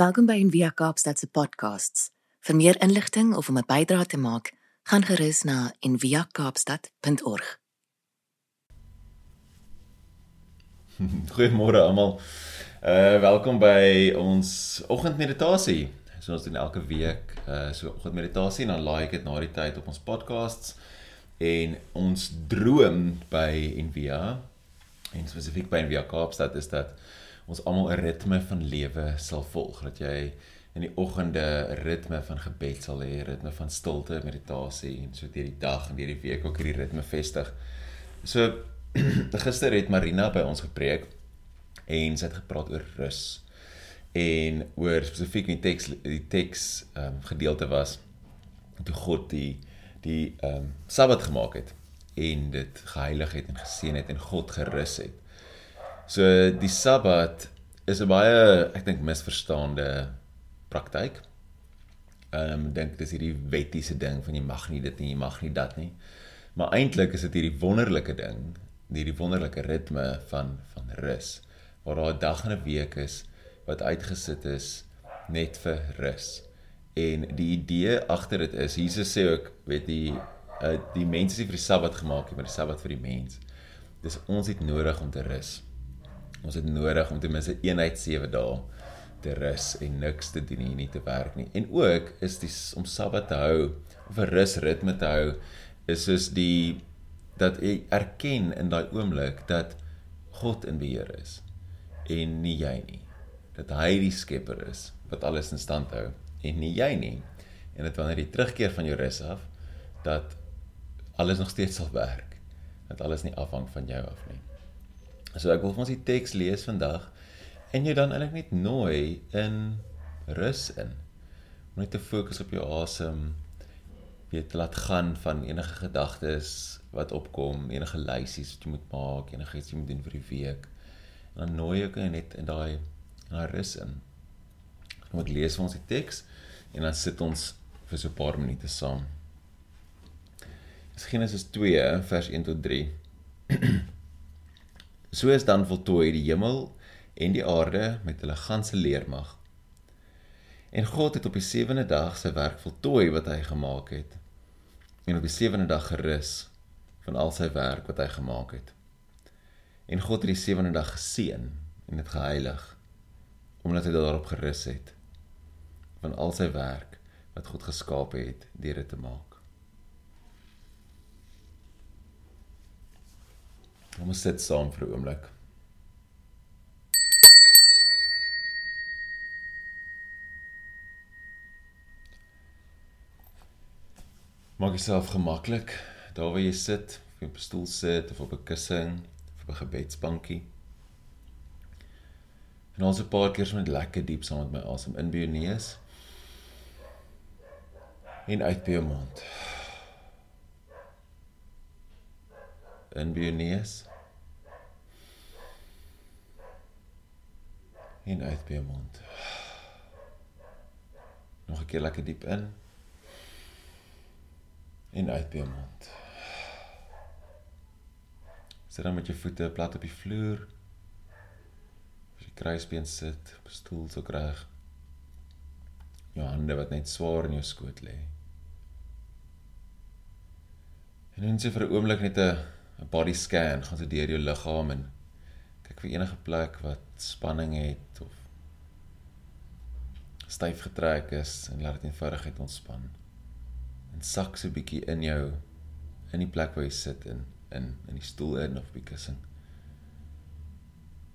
Welkom by Envia Kaapstad se podcasts. Vir meer inligting of om 'n bydrae te maak, gaan gerus na enviakaapstad.org. Goeiemôre almal. Uh welkom by ons oggendmeditasie. So ons doen elke week uh so oggendmeditasie en dan laai ek dit na die tyd op ons podcasts en ons droom by Envia en spesifiek by Envia Kaapstad is dat ons almal 'n ritme van lewe sal volg dat jy in die oggende ritme van gebed sal hê, ritme van stilte, meditasie en so deur die dag en deur die week ook hierdie ritme vestig. So gister het Marina by ons gepreek en sy het gepraat oor rus en oor spesifiek die teks die teks ehm um, gedeelte was toe God die die ehm um, Sabbat gemaak het en dit geheilig het en geseën het en God gerus het. So die Sabbat is 'n baie ek dink misverstaande praktyk. Ehm um, dink dis hierdie wettiese ding van jy mag nie dit nie, jy mag nie dat nie. Maar eintlik is dit hierdie wonderlike ding, hierdie wonderlike ritme van van rus waar daar 'n dag en 'n week is wat uitgesit is net vir rus. En die idee agter dit is Jesus sê ook, weet jy, uh, die mense het vir die Sabbat gemaak, maar die Sabbat vir die mens. Dis ons het nodig om te rus. Ons het nodig om ten minste eenheid 7 dae te rus en niks te doen nie, nie te werk nie. En ook is die om Sabbat te hou of 'n rusritme te hou is soos die dat jy erken in daai oomblik dat God in beheer is en nie jy nie. Dat hy die skepper is wat alles in stand hou en nie jy nie. En dit wanneer jy terugkeer van jou rus af dat alles nog steeds sal werk. Dat alles nie afhang van jou af nie. So ek wil vir ons die teks lees vandag en jy dan eintlik net nooi in rus in. Net te fokus op jou asem. Weet laat gaan van enige gedagtes wat opkom, enige lysies wat jy moet maak, enige iets jy moet doen vir die week. En dan nooi ek net in daai in daai rus in. Kom ek lees vir ons die teks en dan sit ons vir so 'n paar minute saam. Genesis 2 vers 1 tot 3. So is dan voltooi die hemel en die aarde met hulle ganse leermag. En God het op die sewende dag sy werk voltooi wat hy gemaak het. En op die sewende dag gerus van al sy werk wat hy gemaak het. En God het die sewende dag geseën en dit geheilig omdat hy daarop gerus het van al sy werk wat God geskaap het deur dit te maak. Kom ons sit saam vir 'n oomblik. Maak jouself gemaklik daar waar jy sit, of op 'n stoel sit of op 'n kussing of op 'n gebedsbankie. En ons 'n paar keer so net lekker diep saam met my asem in by jou neus en uit by jou mond. In by jou neus. En uit by jou mond. Nog 'n keer lekker diep in en uit by jou mond. Sit dan met jou voete plat op die vloer. As jy kruisbeen sit, op 'n stoel so reg. Jou hande wat net swaar in jou skoot lê. En dan sê vir 'n oomblik net 'n body scan, gaan jy deur jou liggaam en kyk vir enige plek wat spanning het of styf getrek is en laat dit eenvoudigheid ontspan. En sak so 'n bietjie in jou in die plek waar jy sit in in in die stoel in of by kussing.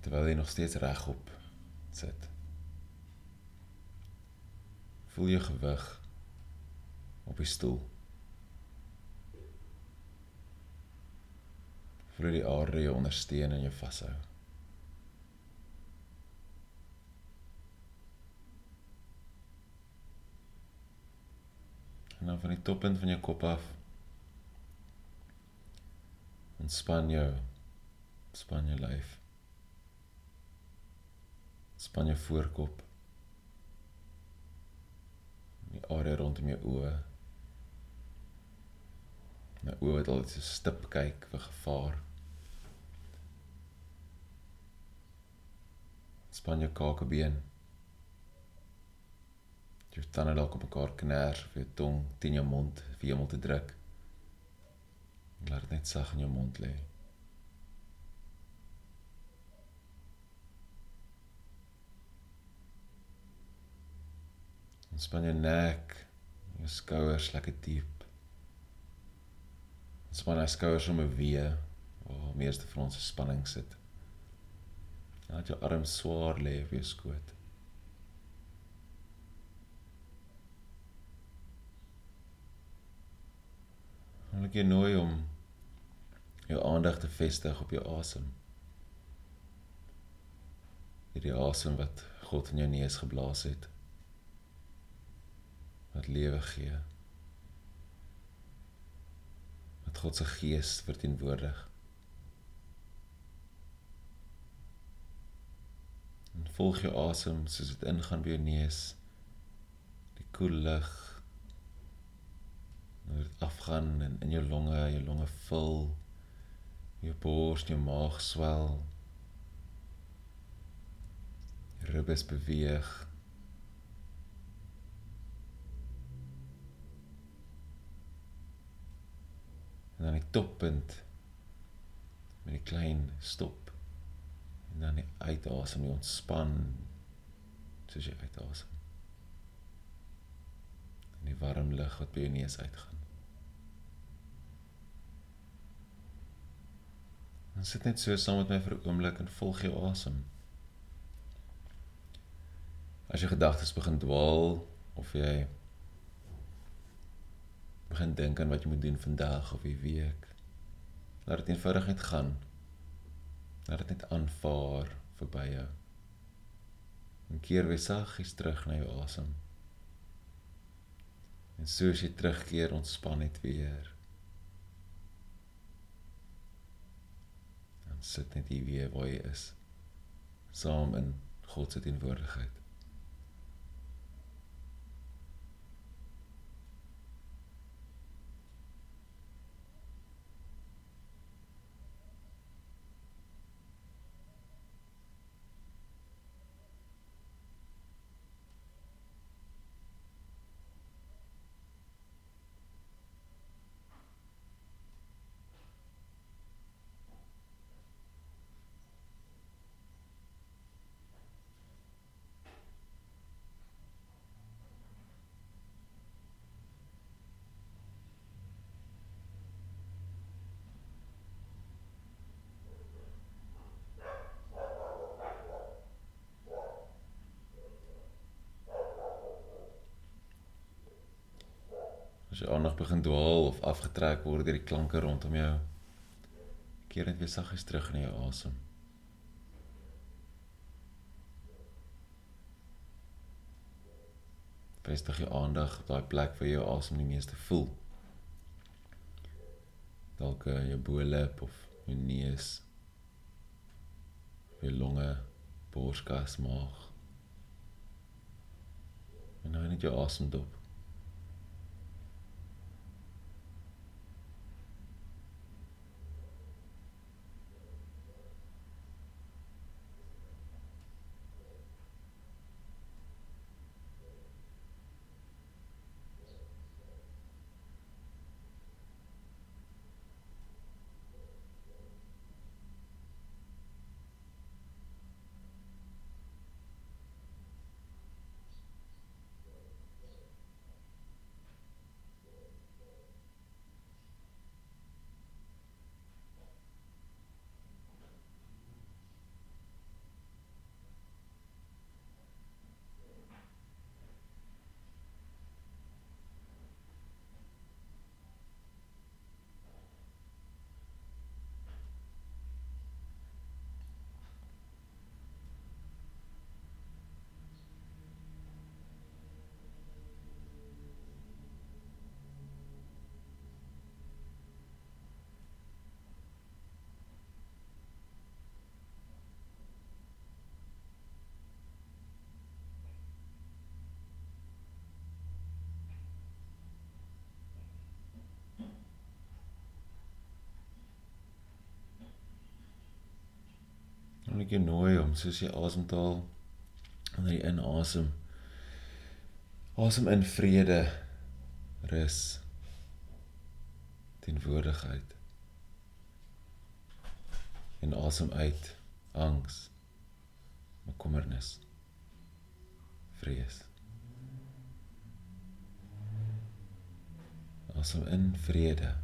Terwyl jy nog steeds regop sit. Voel jou gewig op die stoel. Voel die aarde jou ondersteun en jou vashou. En dan van die toppunt van jou kop af ontspan jou span jou lyf. Span jou voorkop. Die area rondom jou oë. Nou oë wat altyd so stip kyk vir gevaar. Span jou kakebeen. Jou tande dalk op mekaar kners, of jou tong teen jou mond vir hemel te druk. Laat dit net sag in jou mond lê. Ontspan jou nek, jou skouers lekker diep. Ontspan jou skouers om 'n wee waar meeste van ons spanning sit. Laat jou arms swaar lê op jou skoot. Wil ek jou nooi om jou aandag te vestig op jou asem. Hierdie asem wat God in jou neus geblaas het wat lewe gee. Wat God se gees verteenwoordig. En volg jou asem soos dit ingaan by jou neus. Die koel lug nou dit afgaan en in jou longe, jou longe vul. Jou bors, jou maag swel. Jou ribbes beweeg. en dan die toppunt met die klein stop en dan die uitasem jy ontspan soos jy uitasem en die warm lug wat by jou neus uitgaan en sit net so saam met my vir 'n oomblik en volg jou asem as jou gedagtes begin dwaal of jy begin dink aan wat jy moet doen vandag of die week. Laat dit eenvoudig net gaan. Laat dit net aanvaar verby jou. En keer weer saggies terug na jou asem. En soos jy terugkeer, ontspan net weer. Dan sit net hier weer waar jy is. Saam in God se teenwoordigheid. As jy aandag begin dwaal of afgetrek word deur die klanke rondom jou, keer net weer saggies terug in jou asem. Vestig jou aandag op daai plek waar jou asem die meeste voel. Dalk uh, jou bo-lip of jou neus. Jou longe, borskas, maag. En nou net jou asem dop. Dan ek jou nooi om soos jy asemhaal wanneer jy inasem Asem in vrede, rus, teenwoordigheid. En asem uit angs, bekommernis, vrees. Asem in vrede.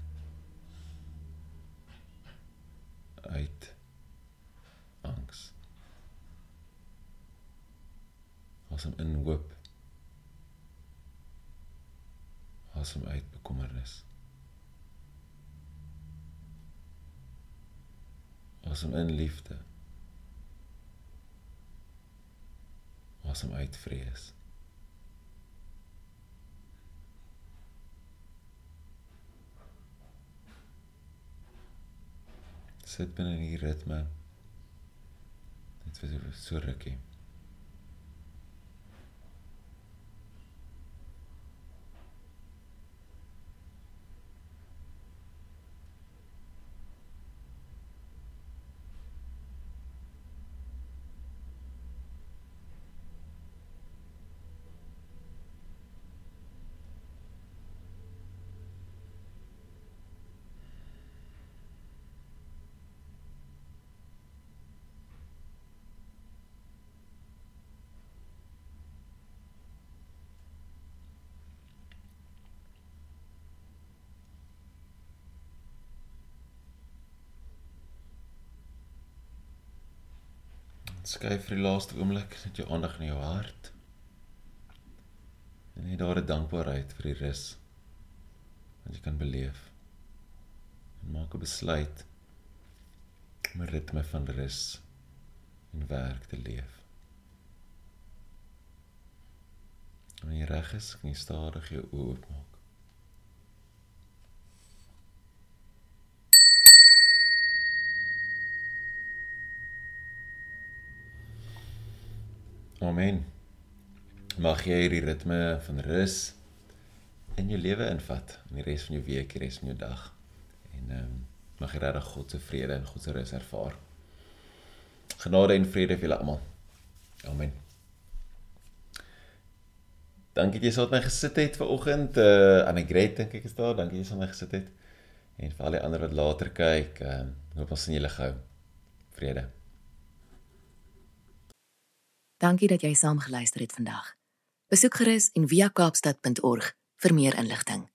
Uit angs. Asem in hoop. Asem uit bekommernis. Asem in liefde. Asem uit vrees. Sit binne in die ritme. Dit was so rukkie. Skuif vir die laaste oomblik net jou aandag na jou hart. En net daar 'n dankbaarheid vir die rus wat jy kan beleef. En maak 'n besluit om 'n ritme van rus en werk te leef. Wanneer jy reg is, kan jy stadig jou oë oopmaak. Amen. Mag jy hierdie ritme van rus in jou lewe invat in die res van jou week, die res van jou dag. En ehm um, mag jy regtig God se vrede en God se rus ervaar. Genade en vrede vir julle almal. Amen. Dankie dat jy saam met my gesit het ver oggend. Uh eh, Annegret dink ek is daar. Dankie dat jy saam met my gesit het. En vir al die ander wat later kyk, ehm uh, hoop ons sien julle gou. Vrede. Dankie dat jy saam geluister het vandag. Besoek gerus en via kaapstad.org vir meer inligting.